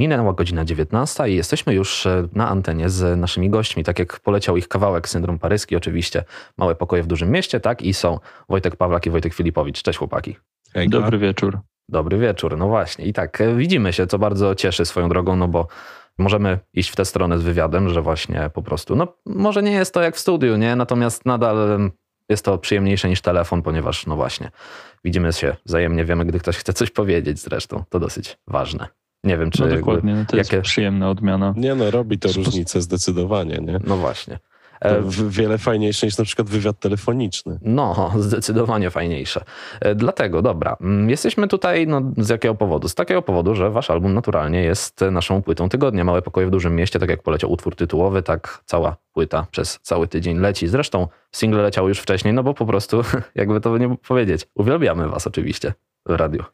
Minęła godzina 19 i jesteśmy już e, na antenie z naszymi gośćmi. Tak jak poleciał ich kawałek Syndrom Paryski, oczywiście Małe Pokoje w Dużym Mieście, tak i są Wojtek Pawlak i Wojtek Filipowicz. Cześć chłopaki. Hejka. Dobry wieczór. Dobry wieczór, no właśnie. I tak, e, widzimy się, co bardzo cieszy swoją drogą, no bo możemy iść w tę stronę z wywiadem, że właśnie po prostu, no może nie jest to jak w studiu, nie? Natomiast nadal jest to przyjemniejsze niż telefon, ponieważ no właśnie, widzimy się wzajemnie, wiemy, gdy ktoś chce coś powiedzieć zresztą. To dosyć ważne. Nie wiem, czy. No dokładnie, no to jakie... jest przyjemna odmiana. Nie, no robi to różnicę zdecydowanie, nie? No właśnie. E, wiele fajniejsze niż na przykład wywiad telefoniczny. No, zdecydowanie fajniejsze. E, dlatego, dobra, mm, jesteśmy tutaj no, z jakiego powodu? Z takiego powodu, że wasz album naturalnie jest naszą płytą tygodnia. Małe pokoje w dużym mieście, tak jak poleciał utwór tytułowy, tak cała płyta przez cały tydzień leci. Zresztą single leciał już wcześniej, no bo po prostu, jakby to nie powiedzieć, uwielbiamy was oczywiście w radiu.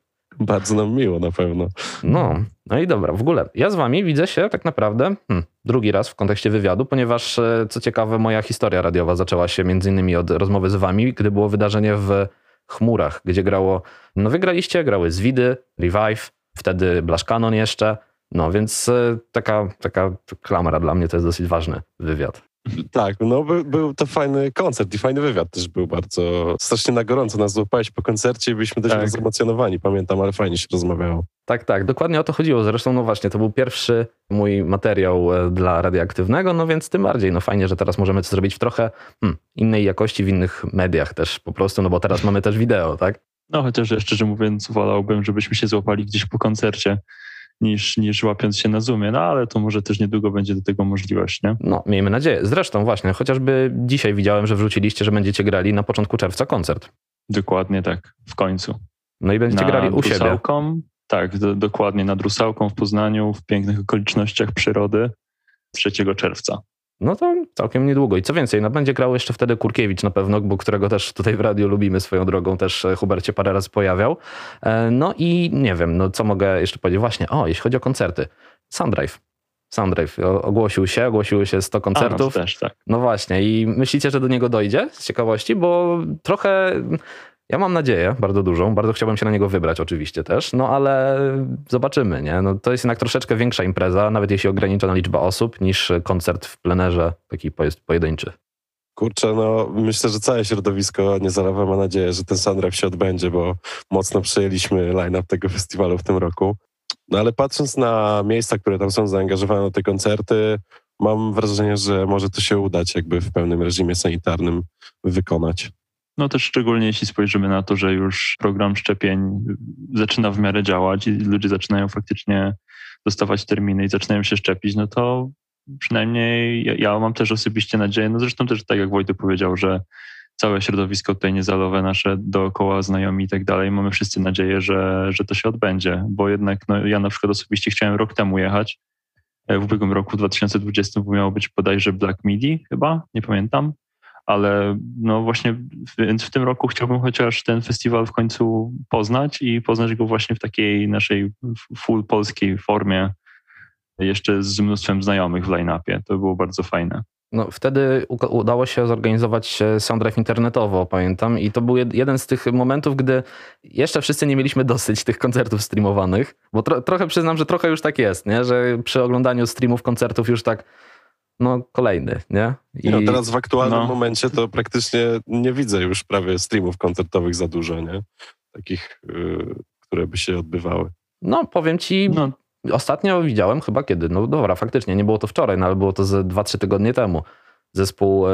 Bardzo nam miło na pewno. No, no i dobra, w ogóle ja z wami widzę się tak naprawdę hmm, drugi raz w kontekście wywiadu, ponieważ e, co ciekawe moja historia radiowa zaczęła się między innymi od rozmowy z wami, gdy było wydarzenie w Chmurach, gdzie grało, no wygraliście, grały Zwidy, Revive, wtedy Blaszkanon jeszcze, no więc e, taka, taka klamra dla mnie to jest dosyć ważny wywiad. Tak, no by, był to fajny koncert i fajny wywiad też był bardzo, strasznie na gorąco nas złapałeś po koncercie i byliśmy dość tak. zemocjonowani, pamiętam, ale fajnie się rozmawiało. Tak, tak, dokładnie o to chodziło. Zresztą, no właśnie, to był pierwszy mój materiał e, dla radioaktywnego, no więc tym bardziej, no fajnie, że teraz możemy to zrobić w trochę hmm, innej jakości, w innych mediach też po prostu, no bo teraz mamy też wideo, tak? No chociaż jeszcze, szczerze mówiąc, wolałbym, żebyśmy się złapali gdzieś po koncercie niż, niż łapiąc się na Zoomie, no ale to może też niedługo będzie do tego możliwość, nie? No, miejmy nadzieję. Zresztą właśnie, chociażby dzisiaj widziałem, że wrzuciliście, że będziecie grali na początku czerwca koncert. Dokładnie tak, w końcu. No i będziecie na grali u siebie. Tak, do, dokładnie, nad Rusałką w Poznaniu, w pięknych okolicznościach przyrody 3 czerwca. No to całkiem niedługo. I co więcej, no będzie grał jeszcze wtedy Kurkiewicz na pewno, bo którego też tutaj w radiu lubimy swoją drogą, też e, Hubercie parę razy pojawiał. E, no i nie wiem, no co mogę jeszcze powiedzieć? Właśnie, o, jeśli chodzi o koncerty. Sounddrive. Sounddrive ogłosił się, ogłosiły się 100 koncertów. A, no, też, tak. no właśnie, i myślicie, że do niego dojdzie z ciekawości? Bo trochę ja mam nadzieję, bardzo dużą, bardzo chciałbym się na niego wybrać oczywiście też, no ale zobaczymy, nie? No, to jest jednak troszeczkę większa impreza, nawet jeśli ograniczona liczba osób, niż koncert w plenerze, taki pojedynczy. Kurczę, no myślę, że całe środowisko Niezalewa ma nadzieję, że ten Sandrew się odbędzie, bo mocno przejęliśmy line-up tego festiwalu w tym roku. No ale patrząc na miejsca, które tam są zaangażowane na te koncerty, mam wrażenie, że może to się udać jakby w pełnym reżimie sanitarnym wykonać. No też szczególnie jeśli spojrzymy na to, że już program szczepień zaczyna w miarę działać i ludzie zaczynają faktycznie dostawać terminy i zaczynają się szczepić, no to przynajmniej ja, ja mam też osobiście nadzieję, no zresztą też tak jak Wojtek powiedział, że całe środowisko tutaj niezalowe, nasze dookoła znajomi i tak dalej, mamy wszyscy nadzieję, że, że to się odbędzie, bo jednak no, ja na przykład osobiście chciałem rok temu jechać, w ubiegłym roku, w 2020 miało być bodajże Black Midi chyba, nie pamiętam, ale no właśnie więc w tym roku chciałbym chociaż ten festiwal w końcu poznać i poznać go właśnie w takiej naszej full polskiej formie, jeszcze z mnóstwem znajomych w line-upie. To było bardzo fajne. No, wtedy udało się zorganizować soundtrack internetowo, pamiętam, i to był jeden z tych momentów, gdy jeszcze wszyscy nie mieliśmy dosyć tych koncertów streamowanych, bo tro trochę przyznam, że trochę już tak jest, nie? że przy oglądaniu streamów koncertów już tak no kolejny, nie? I... No, teraz w aktualnym no. momencie to praktycznie nie widzę już prawie streamów koncertowych za dużo, nie? Takich, yy, które by się odbywały. No, powiem ci, no. ostatnio widziałem chyba kiedy, no dobra, faktycznie, nie było to wczoraj, no ale było to ze 2-3 tygodnie temu. Zespół e,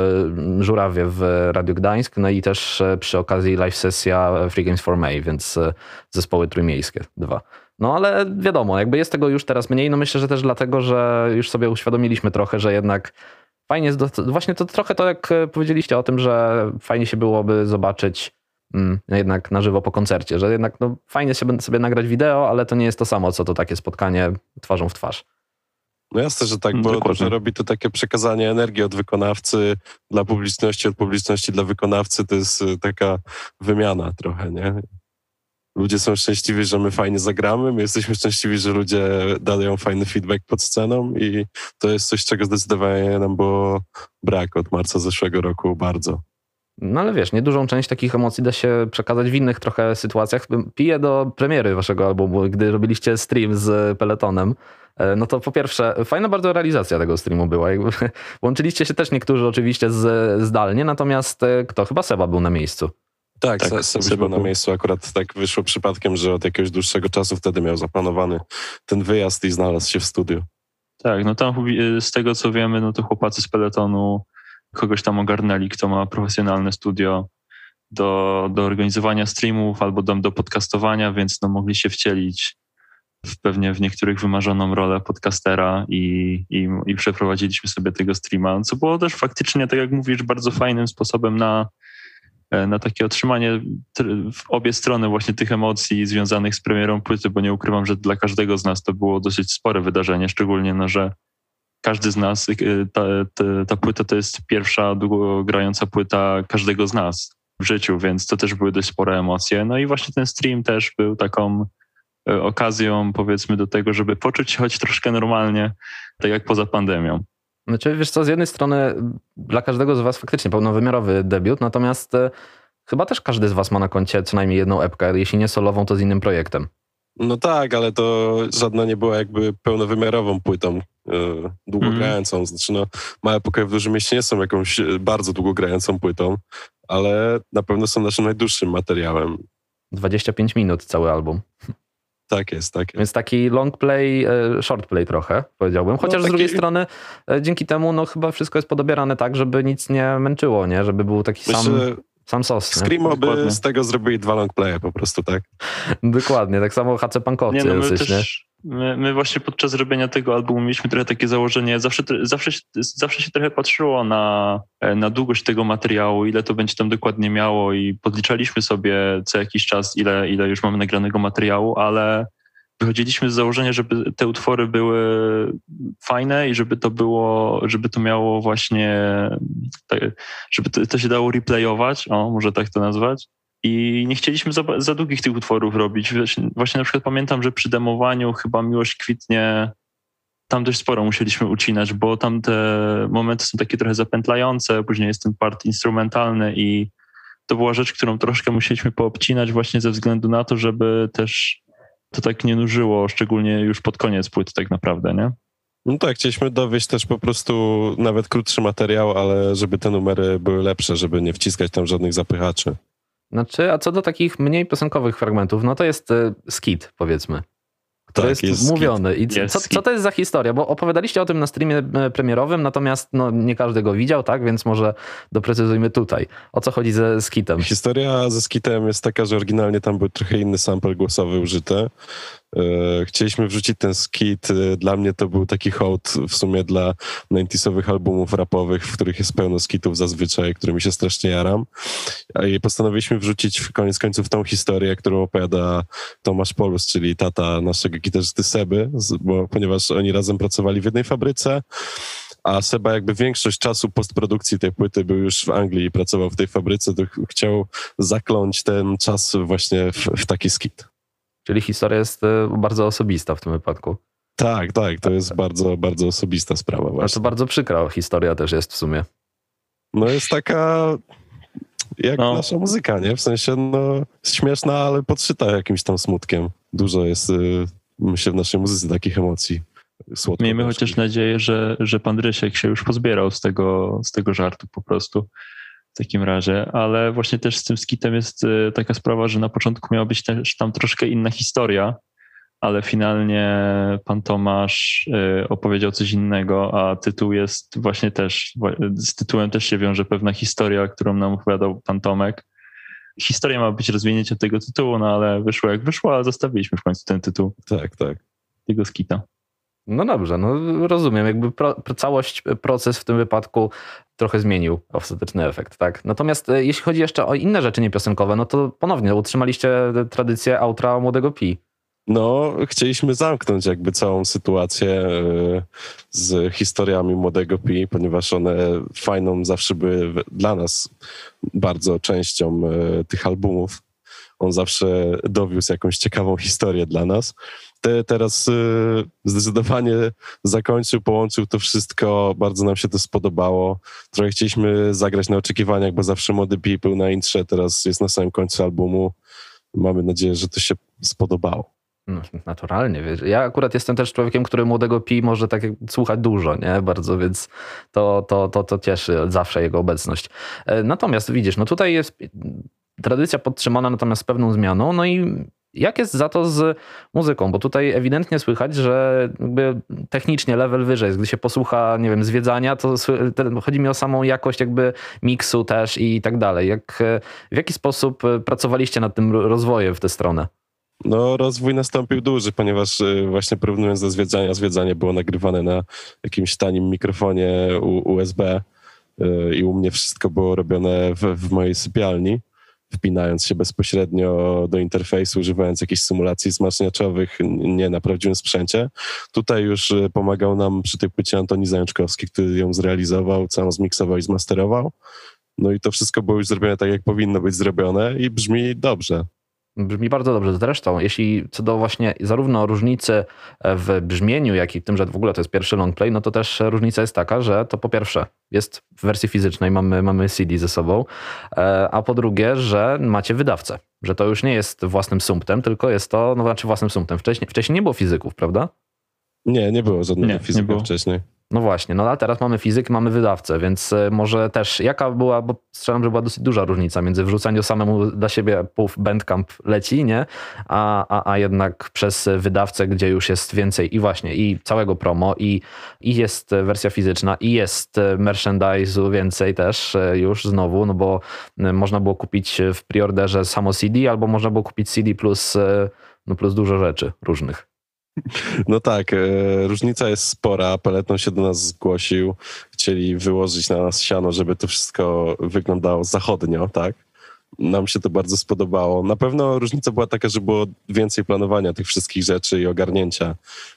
Żurawie w Radiu Gdańsk, no i też e, przy okazji live sesja Free Games for May, więc e, zespoły trójmiejskie, dwa. No ale wiadomo, jakby jest tego już teraz mniej, no myślę, że też dlatego, że już sobie uświadomiliśmy trochę, że jednak fajnie jest, do, właśnie to trochę to jak powiedzieliście o tym, że fajnie się byłoby zobaczyć mm, jednak na żywo po koncercie, że jednak no, fajnie się sobie nagrać wideo, ale to nie jest to samo, co to takie spotkanie twarzą w twarz. No jasne, że tak, bo Dokładnie. robi to takie przekazanie energii od wykonawcy dla publiczności, od publiczności dla wykonawcy, to jest y, taka wymiana trochę, nie? Ludzie są szczęśliwi, że my fajnie zagramy, my jesteśmy szczęśliwi, że ludzie dają fajny feedback pod sceną i to jest coś, czego zdecydowanie nam było brak od marca zeszłego roku bardzo. No ale wiesz, niedużą część takich emocji da się przekazać w innych trochę sytuacjach. Piję do premiery waszego albumu, gdy robiliście stream z Peletonem. E, no to po pierwsze, fajna bardzo realizacja tego streamu była. Łączyliście się też niektórzy oczywiście z, zdalnie, natomiast e, kto? Chyba Seba był na miejscu. Tak, tak Seba był na miejscu. Akurat tak wyszło przypadkiem, że od jakiegoś dłuższego czasu wtedy miał zaplanowany ten wyjazd i znalazł się w studiu. Tak, no tam z tego co wiemy, no to chłopacy z peletonu kogoś tam ogarnęli, kto ma profesjonalne studio do, do organizowania streamów albo do, do podcastowania, więc no mogli się wcielić w pewnie w niektórych wymarzoną rolę podcastera i, i, i przeprowadziliśmy sobie tego streama, co było też faktycznie, tak jak mówisz, bardzo fajnym sposobem na, na takie otrzymanie w obie strony właśnie tych emocji związanych z premierą płyty, bo nie ukrywam, że dla każdego z nas to było dosyć spore wydarzenie, szczególnie, no, że każdy z nas, y, ta, ta, ta płyta to jest pierwsza długogrająca płyta każdego z nas w życiu, więc to też były dość spore emocje. No i właśnie ten stream też był taką e, okazją, powiedzmy, do tego, żeby poczuć się choć troszkę normalnie, tak jak poza pandemią. Znaczy, wiesz co, z jednej strony dla każdego z was faktycznie pełnowymiarowy debiut, natomiast e, chyba też każdy z was ma na koncie co najmniej jedną epkę, jeśli nie solową, to z innym projektem. No tak, ale to żadna nie była jakby pełnowymiarową płytą yy, długogrającą. Mm. Znaczy no, Małe Pokoje w Dużym Mieście nie są jakąś e, bardzo długogrającą płytą, ale na pewno są naszym najdłuższym materiałem. 25 minut cały album. Tak jest, tak jest. Więc taki long play, e, short play trochę, powiedziałbym. Chociaż no, taki... z drugiej strony dzięki temu no chyba wszystko jest podobierane tak, żeby nic nie męczyło, nie? Żeby był taki Myślę, sam... Sam sos. Screamo by z tego zrobili dwa long playe po prostu, tak? Dokładnie, tak samo HC Pankowcy nie, no my też, nie? My, my, właśnie podczas robienia tego albumu mieliśmy trochę takie założenie, zawsze, zawsze, zawsze się trochę patrzyło na, na długość tego materiału, ile to będzie tam dokładnie miało i podliczaliśmy sobie co jakiś czas, ile, ile już mamy nagranego materiału, ale wychodziliśmy z założenia, żeby te utwory były fajne i żeby to było, żeby to miało właśnie, żeby to, to się dało replayować, o, może tak to nazwać. I nie chcieliśmy za, za długich tych utworów robić. Właśnie na przykład pamiętam, że przy demowaniu chyba Miłość kwitnie tam dość sporo musieliśmy ucinać, bo tam te momenty są takie trochę zapętlające, później jest ten part instrumentalny i to była rzecz, którą troszkę musieliśmy poobcinać właśnie ze względu na to, żeby też to tak nie nużyło, szczególnie już pod koniec płyt tak naprawdę, nie? No tak, chcieliśmy dowieść też po prostu nawet krótszy materiał, ale żeby te numery były lepsze, żeby nie wciskać tam żadnych zapychaczy. Znaczy, a co do takich mniej piosenkowych fragmentów, no to jest y, skit, powiedzmy który tak, jest, jest mówiony. I co, co, to jest za historia? Bo opowiadaliście o tym na streamie e, premierowym, natomiast no, nie każdy go widział, tak? Więc może doprecyzujmy tutaj. O co chodzi ze skitem? Historia ze skitem jest taka, że oryginalnie tam był trochę inny sample głosowy użyty. E, chcieliśmy wrzucić ten skit. E, dla mnie to był taki hołd w sumie dla 90sowych albumów rapowych, w których jest pełno skitów zazwyczaj, którymi się strasznie jaram. I postanowiliśmy wrzucić w koniec końców tą historię, którą opowiada Tomasz Polus, czyli tata naszego gitarzysty Seby, bo, ponieważ oni razem pracowali w jednej fabryce, a Seba jakby większość czasu postprodukcji tej płyty był już w Anglii i pracował w tej fabryce, to chciał zakląć ten czas właśnie w, w taki skit. Czyli historia jest e, bardzo osobista w tym wypadku. Tak, tak, to jest bardzo, bardzo osobista sprawa właśnie. A to bardzo przykra historia też jest w sumie. No jest taka jak no. nasza muzyka, nie? W sensie, no, śmieszna, ale podszyta jakimś tam smutkiem. Dużo jest, y, myślę, w naszej muzyce takich emocji. Słodko Miejmy chociaż nadzieję, że, że pan Rysiek się już pozbierał z tego, z tego żartu po prostu w takim razie, ale właśnie też z tym skitem jest e, taka sprawa, że na początku miała być też tam troszkę inna historia, ale finalnie pan Tomasz e, opowiedział coś innego, a tytuł jest właśnie też, z tytułem też się wiąże pewna historia, którą nam opowiadał pan Tomek. Historia ma być rozwinięciem tego tytułu, no ale wyszło jak wyszło, ale zostawiliśmy w końcu ten tytuł. Tak, tak. Tego skita. No dobrze, no rozumiem. Jakby pro, całość, e, proces w tym wypadku trochę zmienił ostateczny efekt, tak? Natomiast e, jeśli chodzi jeszcze o inne rzeczy niepiosenkowe, no to ponownie utrzymaliście tradycję outra Młodego Pi. No, chcieliśmy zamknąć jakby całą sytuację e, z historiami Młodego Pi, ponieważ one fajną zawsze były dla nas bardzo częścią tych albumów. On zawsze dowiózł jakąś ciekawą historię dla nas. Te, teraz y, zdecydowanie zakończył, połączył to wszystko. Bardzo nam się to spodobało. Trochę chcieliśmy zagrać na oczekiwaniach, bo zawsze młody people na intrze, teraz jest na samym końcu albumu. Mamy nadzieję, że to się spodobało. No, naturalnie, wiesz. Ja akurat jestem też człowiekiem, który młodego pi może tak słuchać dużo, nie? Bardzo, więc to, to, to, to cieszy zawsze jego obecność. E, natomiast widzisz, no tutaj jest tradycja podtrzymana natomiast pewną zmianą, no i jak jest za to z muzyką? Bo tutaj ewidentnie słychać, że jakby technicznie level wyżej jest. Gdy się posłucha, nie wiem, zwiedzania, to chodzi mi o samą jakość jakby miksu też i tak dalej. Jak, w jaki sposób pracowaliście nad tym rozwojem w tę stronę? No, rozwój nastąpił duży, ponieważ y, właśnie porównując do zwiedzania, zwiedzanie było nagrywane na jakimś tanim mikrofonie USB i u mnie wszystko było robione w, w mojej sypialni wpinając się bezpośrednio do interfejsu, używając jakichś symulacji wzmacniaczowych, nie na prawdziwym sprzęcie. Tutaj już y, pomagał nam przy tej płycie Antoni Zajączkowski, który ją zrealizował, całą zmiksował i zmasterował. No i to wszystko było już zrobione tak, jak powinno być zrobione i brzmi dobrze. Brzmi bardzo dobrze. Zresztą, jeśli co do właśnie zarówno różnicy w brzmieniu, jak i w tym, że w ogóle to jest pierwszy longplay, no to też różnica jest taka, że to po pierwsze jest w wersji fizycznej, mamy, mamy CD ze sobą, e, a po drugie, że macie wydawcę, że to już nie jest własnym sumptem, tylko jest to, no znaczy własnym sumptem. Wcześniej, wcześniej nie było fizyków, prawda? Nie, nie było żadnego nie, fizyka nie było. wcześniej. No właśnie, no a teraz mamy fizyk, mamy wydawcę, więc e, może też jaka była, bo strzelam, że była dosyć duża różnica między wrzucaniem samemu dla siebie puf Bandcamp leci, nie? A, a, a jednak przez wydawcę, gdzie już jest więcej i właśnie i całego promo i, i jest wersja fizyczna i jest merchandise'u więcej też e, już znowu, no bo e, można było kupić w preorderze samo CD albo można było kupić CD plus, no plus dużo rzeczy różnych. No tak, e, różnica jest spora. Peleton się do nas zgłosił. Chcieli wyłożyć na nas siano, żeby to wszystko wyglądało zachodnio, tak? Nam się to bardzo spodobało. Na pewno różnica była taka, że było więcej planowania tych wszystkich rzeczy i ogarnięcia.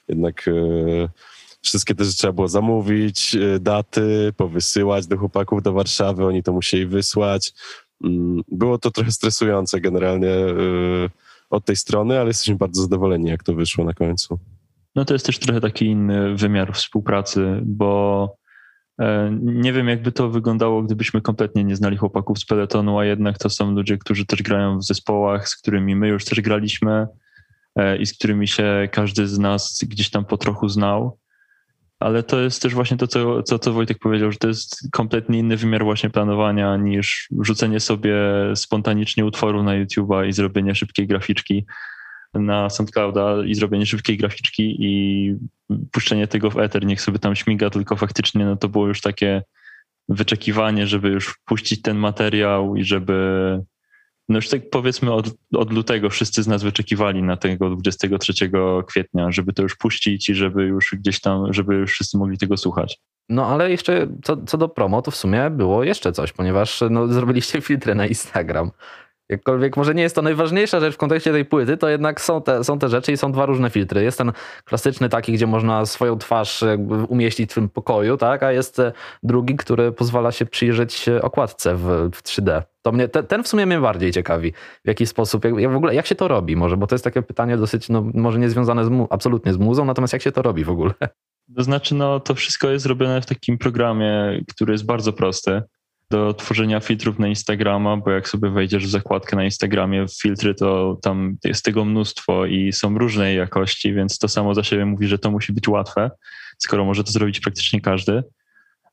Jednak e, wszystkie te rzeczy trzeba było zamówić, e, daty, powysyłać do chłopaków do Warszawy, oni to musieli wysłać. Mm, było to trochę stresujące generalnie. Od tej strony, ale jesteśmy bardzo zadowoleni, jak to wyszło na końcu. No to jest też trochę taki inny wymiar współpracy, bo e, nie wiem, jakby to wyglądało, gdybyśmy kompletnie nie znali chłopaków z peletonu, a jednak to są ludzie, którzy też grają w zespołach, z którymi my już też graliśmy e, i z którymi się każdy z nas gdzieś tam po trochu znał ale to jest też właśnie to, co, co, co Wojtek powiedział, że to jest kompletnie inny wymiar właśnie planowania niż rzucenie sobie spontanicznie utworu na YouTube'a i zrobienie szybkiej graficzki na SoundClouda i zrobienie szybkiej graficzki i puszczenie tego w ether, niech sobie tam śmiga, tylko faktycznie no to było już takie wyczekiwanie, żeby już puścić ten materiał i żeby no już tak powiedzmy od, od lutego wszyscy z nas wyczekiwali na tego 23 kwietnia, żeby to już puścić i żeby już gdzieś tam, żeby już wszyscy mogli tego słuchać. No ale jeszcze co, co do promo, to w sumie było jeszcze coś, ponieważ no, zrobiliście filtry na Instagram. Jakkolwiek może nie jest to najważniejsza rzecz w kontekście tej płyty, to jednak są te, są te rzeczy i są dwa różne filtry. Jest ten klasyczny taki, gdzie można swoją twarz umieścić w tym pokoju, tak? a jest e, drugi, który pozwala się przyjrzeć okładce w, w 3D. To mnie, te, ten w sumie mnie bardziej ciekawi, w jaki sposób, jak, w ogóle jak się to robi może, bo to jest takie pytanie dosyć, no może nie związane z mu, absolutnie z muzą, natomiast jak się to robi w ogóle? To znaczy, no to wszystko jest robione w takim programie, który jest bardzo prosty do tworzenia filtrów na Instagrama, bo jak sobie wejdziesz w zakładkę na Instagramie w filtry, to tam jest tego mnóstwo i są różnej jakości, więc to samo za siebie mówi, że to musi być łatwe, skoro może to zrobić praktycznie każdy.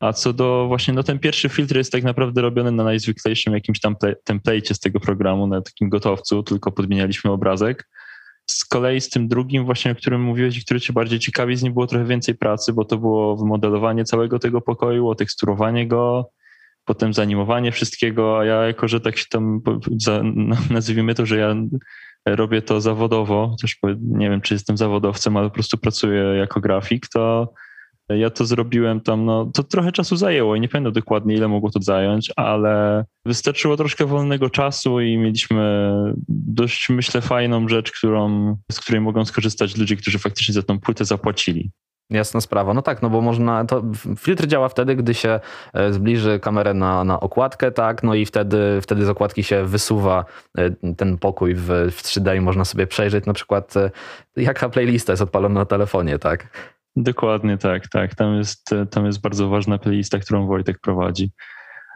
A co do właśnie, no ten pierwszy filtr jest tak naprawdę robiony na najzwyklejszym jakimś tam template z tego programu, na takim gotowcu, tylko podmienialiśmy obrazek. Z kolei z tym drugim właśnie, o którym mówiłeś i który cię bardziej ciekawi, z nim było trochę więcej pracy, bo to było wymodelowanie całego tego pokoju, oteksturowanie go, potem zanimowanie wszystkiego, a ja jako, że tak się tam nazwijmy to, że ja robię to zawodowo, chociaż nie wiem, czy jestem zawodowcem, ale po prostu pracuję jako grafik, to ja to zrobiłem tam, no to trochę czasu zajęło i nie pamiętam dokładnie ile mogło to zająć, ale wystarczyło troszkę wolnego czasu i mieliśmy dość, myślę, fajną rzecz, którą, z której mogą skorzystać ludzie, którzy faktycznie za tą płytę zapłacili. Jasna sprawa. No tak, no bo można, to filtr działa wtedy, gdy się e, zbliży kamerę na, na okładkę, tak, no i wtedy, wtedy z okładki się wysuwa e, ten pokój w, w 3D i można sobie przejrzeć na przykład e, jaka playlista jest odpalona na telefonie, tak? Dokładnie tak, tak. Tam jest, tam jest bardzo ważna playlista, którą Wojtek prowadzi.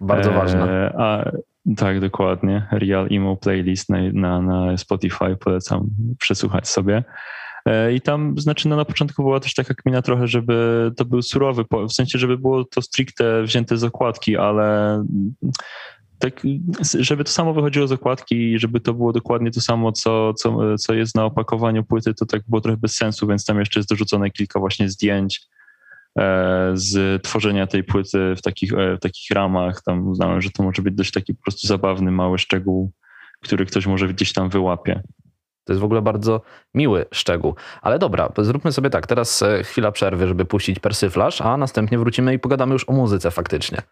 Bardzo ważna. a, tak, dokładnie. Real Emo Playlist na, na, na Spotify polecam przesłuchać sobie. E, I tam, znaczy, no na początku była też taka kmina trochę, żeby to był surowy, w sensie, żeby było to stricte wzięte z okładki, ale tak, żeby to samo wychodziło z okładki i żeby to było dokładnie to samo, co, co, co jest na opakowaniu płyty, to tak było trochę bez sensu, więc tam jeszcze jest dorzucone kilka właśnie zdjęć e, z tworzenia tej płyty w takich, e, w takich ramach. Tam uznałem, że to może być dość taki po prostu zabawny, mały szczegół, który ktoś może gdzieś tam wyłapie. To jest w ogóle bardzo miły szczegół. Ale dobra, zróbmy sobie tak. Teraz e, chwila przerwy, żeby puścić persyflaż, a następnie wrócimy i pogadamy już o muzyce faktycznie.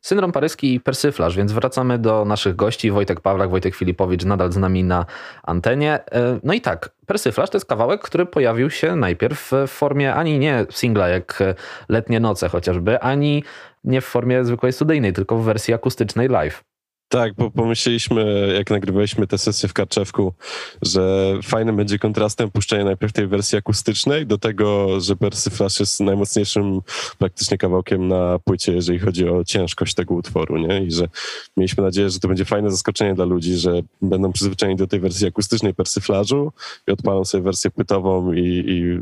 Syndrom paryski i persyflaż, więc wracamy do naszych gości. Wojtek Pawlak, Wojtek Filipowicz nadal z nami na antenie. E, no i tak, persyflaż to jest kawałek, który pojawił się najpierw w formie ani nie singla jak Letnie Noce chociażby, ani nie w formie zwykłej studyjnej, tylko w wersji akustycznej live. Tak, bo pomyśleliśmy, jak nagrywaliśmy tę sesję w Karczewku, że fajnym będzie kontrastem puszczenie najpierw tej wersji akustycznej do tego, że Persy Flash jest najmocniejszym praktycznie kawałkiem na płycie, jeżeli chodzi o ciężkość tego utworu, nie? I że mieliśmy nadzieję, że to będzie fajne zaskoczenie dla ludzi, że będą przyzwyczajeni do tej wersji akustycznej Flashu i odpalą sobie wersję płytową i, i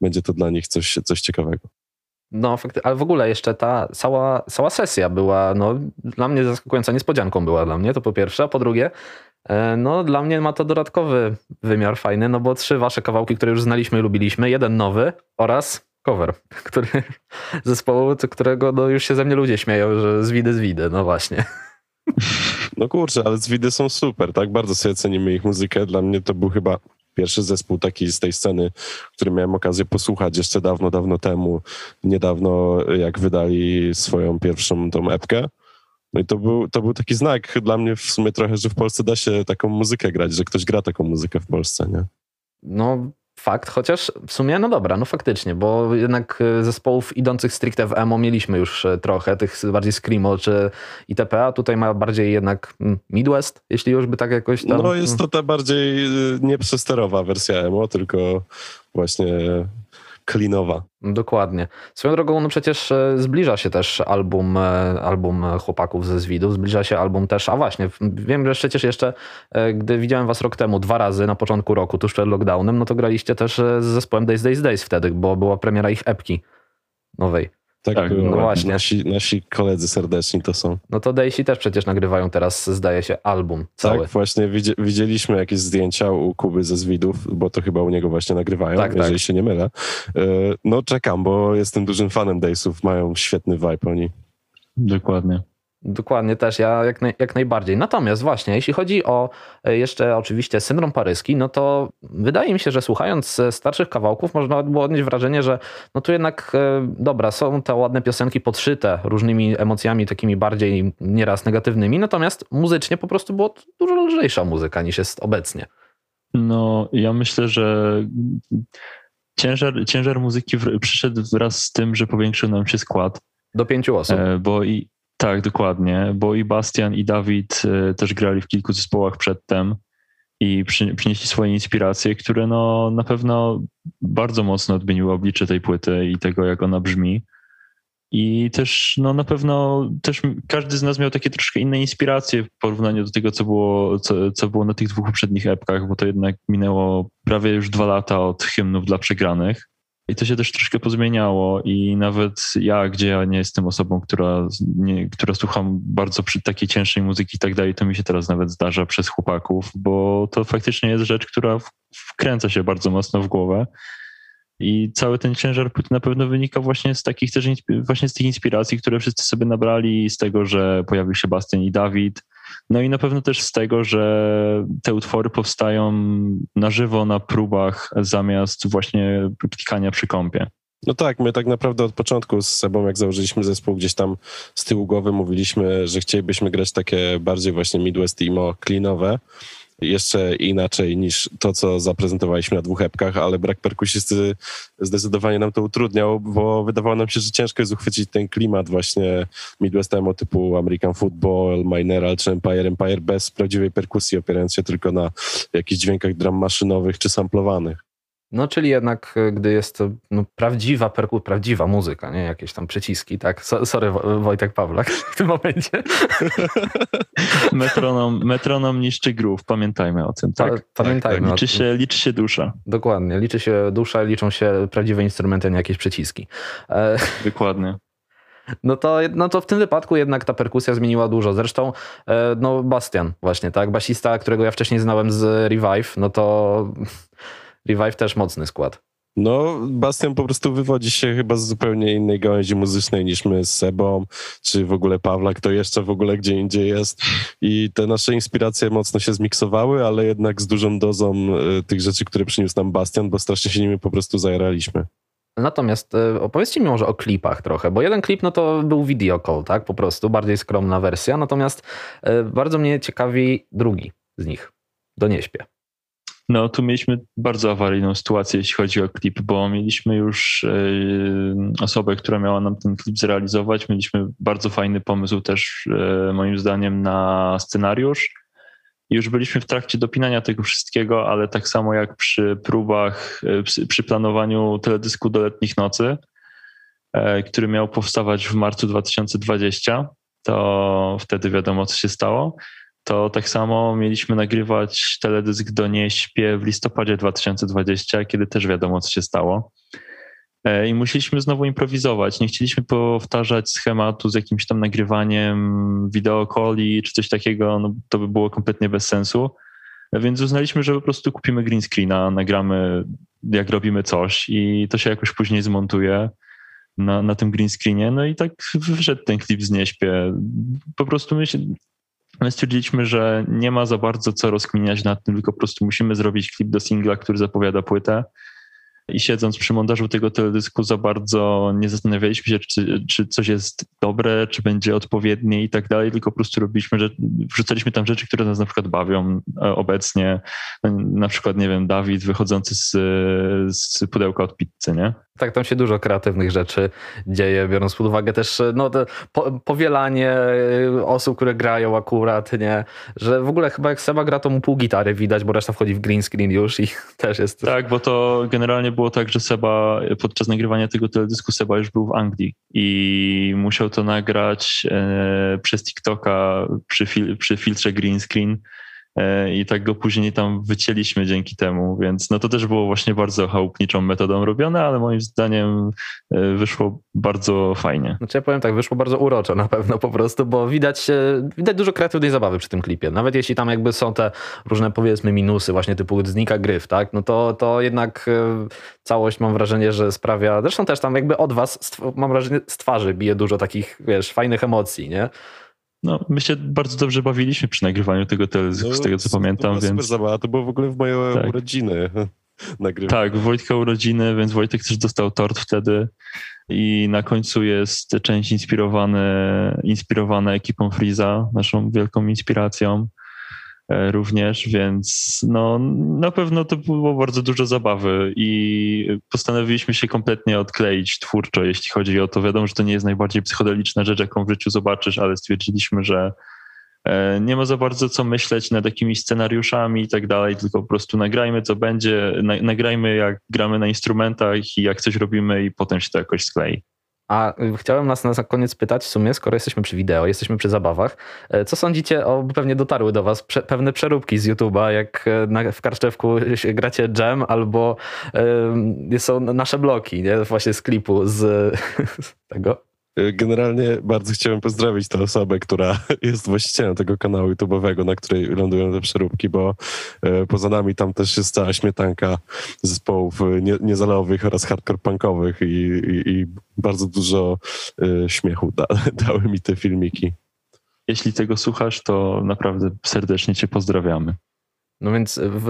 będzie to dla nich coś, coś ciekawego. No, ale w ogóle jeszcze ta cała, cała sesja była, no, dla mnie zaskakująca niespodzianką była dla mnie, to po pierwsze, a po drugie, e, no, dla mnie ma to dodatkowy wymiar fajny, no bo trzy wasze kawałki, które już znaliśmy i lubiliśmy, jeden nowy oraz cover, który zespołu, którego no, już się ze mnie ludzie śmieją, że z widy, z widy, no właśnie. No kurczę, ale z widy są super, tak? Bardzo sobie cenimy ich muzykę. Dla mnie to był chyba Pierwszy zespół taki z tej sceny, który miałem okazję posłuchać jeszcze dawno, dawno temu, niedawno jak wydali swoją pierwszą tą epkę. No i to był, to był taki znak dla mnie w sumie trochę, że w Polsce da się taką muzykę grać, że ktoś gra taką muzykę w Polsce, nie? No, Fakt, chociaż w sumie, no dobra, no faktycznie, bo jednak e, zespołów idących stricte w emo mieliśmy już e, trochę, tych bardziej screamo czy itp., a tutaj ma bardziej jednak mm, Midwest, jeśli już by tak jakoś tam... No jest to ta bardziej e, nieprzesterowa wersja emo, tylko właśnie klinowa. Dokładnie. Swoją drogą, no przecież e, zbliża się też album, e, album chłopaków ze Zwidów, zbliża się album też, a właśnie, wiem, że przecież jeszcze, e, gdy widziałem was rok temu dwa razy na początku roku, tuż przed lockdownem, no to graliście też z zespołem Days Days Days wtedy, bo była premiera ich epki nowej. Tak, tak. No właśnie. Nasi, nasi koledzy serdeczni to są. No to Daisy też przecież nagrywają teraz, zdaje się, album cały. Tak, właśnie widzieliśmy jakieś zdjęcia u Kuby ze Zwidów, bo to chyba u niego właśnie nagrywają, tak, jeżeli tak. się nie mylę. E, no czekam, bo jestem dużym fanem Daysów, mają świetny vibe oni. Dokładnie. Dokładnie też, ja jak, naj, jak najbardziej. Natomiast właśnie, jeśli chodzi o e, jeszcze oczywiście syndrom paryski, no to wydaje mi się, że słuchając e, starszych kawałków można było odnieść wrażenie, że no tu jednak e, dobra, są te ładne piosenki podszyte różnymi emocjami takimi bardziej nieraz negatywnymi, natomiast muzycznie po prostu była dużo lżejsza muzyka niż jest obecnie. No, ja myślę, że ciężar, ciężar muzyki przyszedł wraz z tym, że powiększył nam się skład. Do pięciu osób. Bo i tak, dokładnie, bo i Bastian i Dawid e, też grali w kilku zespołach przedtem i przy, przynieśli swoje inspiracje, które no, na pewno bardzo mocno odmieniły oblicze tej płyty i tego, jak ona brzmi. I też no, na pewno też każdy z nas miał takie troszkę inne inspiracje w porównaniu do tego, co było, co, co było na tych dwóch poprzednich epkach, bo to jednak minęło prawie już dwa lata od hymnów dla przegranych. I to się też troszkę pozmieniało i nawet ja, gdzie ja nie jestem osobą, która, nie, która słucham bardzo przy takiej cięższej muzyki i tak dalej, to mi się teraz nawet zdarza przez chłopaków, bo to faktycznie jest rzecz, która wkręca się bardzo mocno w głowę. I cały ten ciężar płyty na pewno wynika właśnie z takich też, właśnie z tych inspiracji, które wszyscy sobie nabrali, z tego, że pojawił się Bastian i Dawid, no i na pewno też z tego, że te utwory powstają na żywo na próbach zamiast właśnie klikania przy kąpie. No tak, my tak naprawdę od początku z sobą, jak założyliśmy zespół, gdzieś tam z tyłu głowy mówiliśmy, że chcielibyśmy grać takie bardziej właśnie Midwest emo, cleanowe, jeszcze inaczej niż to, co zaprezentowaliśmy na dwóch epkach, ale brak perkusisty zdecydowanie nam to utrudniał, bo wydawało nam się, że ciężko jest uchwycić ten klimat właśnie Midwestemu typu American Football, Mineral czy Empire Empire bez prawdziwej perkusji, opierając się tylko na jakichś dźwiękach dram maszynowych czy samplowanych. No, czyli jednak, e, gdy jest to no, prawdziwa perku, prawdziwa muzyka, nie jakieś tam przyciski, tak? So, sorry, Wojtek Pawlak w tym momencie. metronom, metronom niszczy groove, pamiętajmy o tym, tak? pamiętajmy. Tak, liczy, się, liczy się dusza. Dokładnie, liczy się dusza, liczą się prawdziwe instrumenty, nie jakieś przyciski. E... Dokładnie. No to, no to w tym wypadku jednak ta perkusja zmieniła dużo. Zresztą, e, no Bastian właśnie, tak? Basista, którego ja wcześniej znałem z Revive, no to Revive też mocny skład. No, Bastian po prostu wywodzi się chyba z zupełnie innej gałęzi muzycznej niż my z Sebą, czy w ogóle Pawla, kto jeszcze w ogóle gdzie indziej jest. I te nasze inspiracje mocno się zmiksowały, ale jednak z dużą dozą y, tych rzeczy, które przyniósł nam Bastian, bo strasznie się nimi po prostu zajaraliśmy. Natomiast y, opowiedzcie mi może o klipach trochę, bo jeden klip no to był video call, tak, po prostu, bardziej skromna wersja, natomiast y, bardzo mnie ciekawi drugi z nich, Do Nie śpię. No, tu mieliśmy bardzo awaryjną sytuację, jeśli chodzi o klip, bo mieliśmy już y, osobę, która miała nam ten klip zrealizować. Mieliśmy bardzo fajny pomysł też, y, moim zdaniem, na scenariusz. Już byliśmy w trakcie dopinania tego wszystkiego, ale tak samo jak przy próbach, przy, przy planowaniu teledysku do letnich nocy, który miał powstawać w marcu 2020, to wtedy wiadomo, co się stało to tak samo mieliśmy nagrywać teledysk do Nie śpię w listopadzie 2020, kiedy też wiadomo, co się stało. E, I musieliśmy znowu improwizować. Nie chcieliśmy powtarzać schematu z jakimś tam nagrywaniem wideokoli czy coś takiego, no to by było kompletnie bez sensu. E, więc uznaliśmy, że po prostu kupimy green screena, nagramy jak robimy coś i to się jakoś później zmontuje na, na tym green screenie. No i tak wyszedł ten klip z Nieśpie. Po prostu my się, My stwierdziliśmy, że nie ma za bardzo co rozkminiać nad tym, tylko po prostu musimy zrobić klip do singla, który zapowiada płytę i siedząc przy montażu tego teledysku za bardzo nie zastanawialiśmy się, czy, czy coś jest dobre, czy będzie odpowiednie i tak dalej, tylko po prostu robiliśmy, że wrzucaliśmy tam rzeczy, które nas na przykład bawią e, obecnie. Na przykład, nie wiem, Dawid wychodzący z, z pudełka od pizzy, nie? Tak, tam się dużo kreatywnych rzeczy dzieje, biorąc pod uwagę też no, po, powielanie e, osób, które grają akurat, nie? Że w ogóle chyba jak Seba gra, to mu pół gitary widać, bo reszta wchodzi w green screen już i też jest... Tak, bo to generalnie było tak, że Seba podczas nagrywania tego teledysku Seba już był w Anglii i musiał to nagrać e, przez TikToka przy, fil, przy filtrze green screen E, i tak go później tam wycięliśmy dzięki temu, więc no to też było właśnie bardzo chałupniczą metodą robione, ale moim zdaniem e, wyszło bardzo fajnie. Znaczy ja powiem tak, wyszło bardzo uroczo na pewno po prostu, bo widać, e, widać dużo kreatywnej zabawy przy tym klipie. Nawet jeśli tam jakby są te różne powiedzmy minusy, właśnie typu znika gryf, tak, no to, to jednak całość mam wrażenie, że sprawia, zresztą też tam jakby od was mam wrażenie z twarzy bije dużo takich, wiesz, fajnych emocji, nie? No, my się bardzo dobrze bawiliśmy przy nagrywaniu tego teledysku, no, z tego co pamiętam. To więc... zabawa, to było w ogóle w moje tak. urodziny. Nagrywa. Tak, Wojtka urodziny, więc Wojtek też dostał tort wtedy. I na końcu jest część inspirowana, inspirowana ekipą Freeza, naszą wielką inspiracją. E, również, więc no, na pewno to było bardzo dużo zabawy i postanowiliśmy się kompletnie odkleić twórczo, jeśli chodzi o to. Wiadomo, że to nie jest najbardziej psychodeliczna rzecz, jaką w życiu zobaczysz, ale stwierdziliśmy, że e, nie ma za bardzo co myśleć nad jakimiś scenariuszami i tak dalej, tylko po prostu nagrajmy co będzie, nagrajmy jak gramy na instrumentach i jak coś robimy i potem się to jakoś sklei. A chciałem nas na koniec pytać, w sumie, skoro jesteśmy przy wideo, jesteśmy przy zabawach, e, co sądzicie o, pewnie dotarły do was prze, pewne przeróbki z YouTube'a, jak e, na, w Karczewku gracie Jam albo y, są nasze bloki, nie? właśnie z klipu, z, z tego. Generalnie bardzo chciałem pozdrowić tę osobę, która jest właścicielem tego kanału YouTube'owego, na której lądują te przeróbki, bo e, poza nami tam też jest cała śmietanka zespołów nie, niezalowych oraz hardcore punkowych i, i, i bardzo dużo śmiechu da, dały mi te filmiki. Jeśli tego słuchasz, to naprawdę serdecznie cię pozdrawiamy. No więc w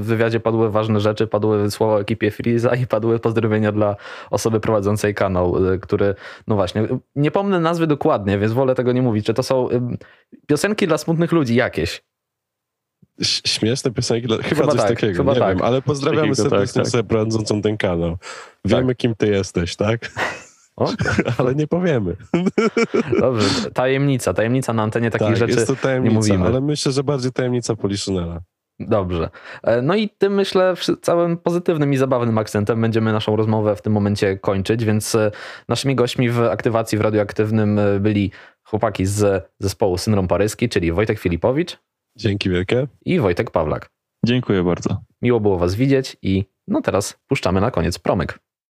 wywiadzie padły ważne rzeczy, padły słowa o ekipie Freeza i padły pozdrowienia dla osoby prowadzącej kanał, y, który, no właśnie, nie pomnę nazwy dokładnie, więc wolę tego nie mówić. Czy to są y, piosenki dla smutnych ludzi jakieś? Śmieszne piosenki, dla- chyba, Chyba coś tak, takiego, chyba nie tak. wiem, ale pozdrawiamy Takiego, tak, serdecznie tak. osobę prowadzącą ten kanał. Wiemy, kim ty jesteś, tak? O, Ale nie powiemy. dobrze, tajemnica, tajemnica na antenie takich tak, rzeczy jest to tajemnica, mówimy. ale myślę, że bardziej tajemnica Poliszynela. Dobrze. E, No i tym myślę całym pozytywnym i zabawnym akcentem będziemy naszą rozmowę w tym momencie kończyć, więc e, naszymi gośćmi w aktywacji w radioaktywnym e, byli chłopaki z zespołu Syndrom Paryski, czyli Wojtek Filipowicz Dzięki wielkie. i Wojtek Pawlak. Dziękuję bardzo. Miło było was widzieć i no teraz puszczamy na koniec promyk.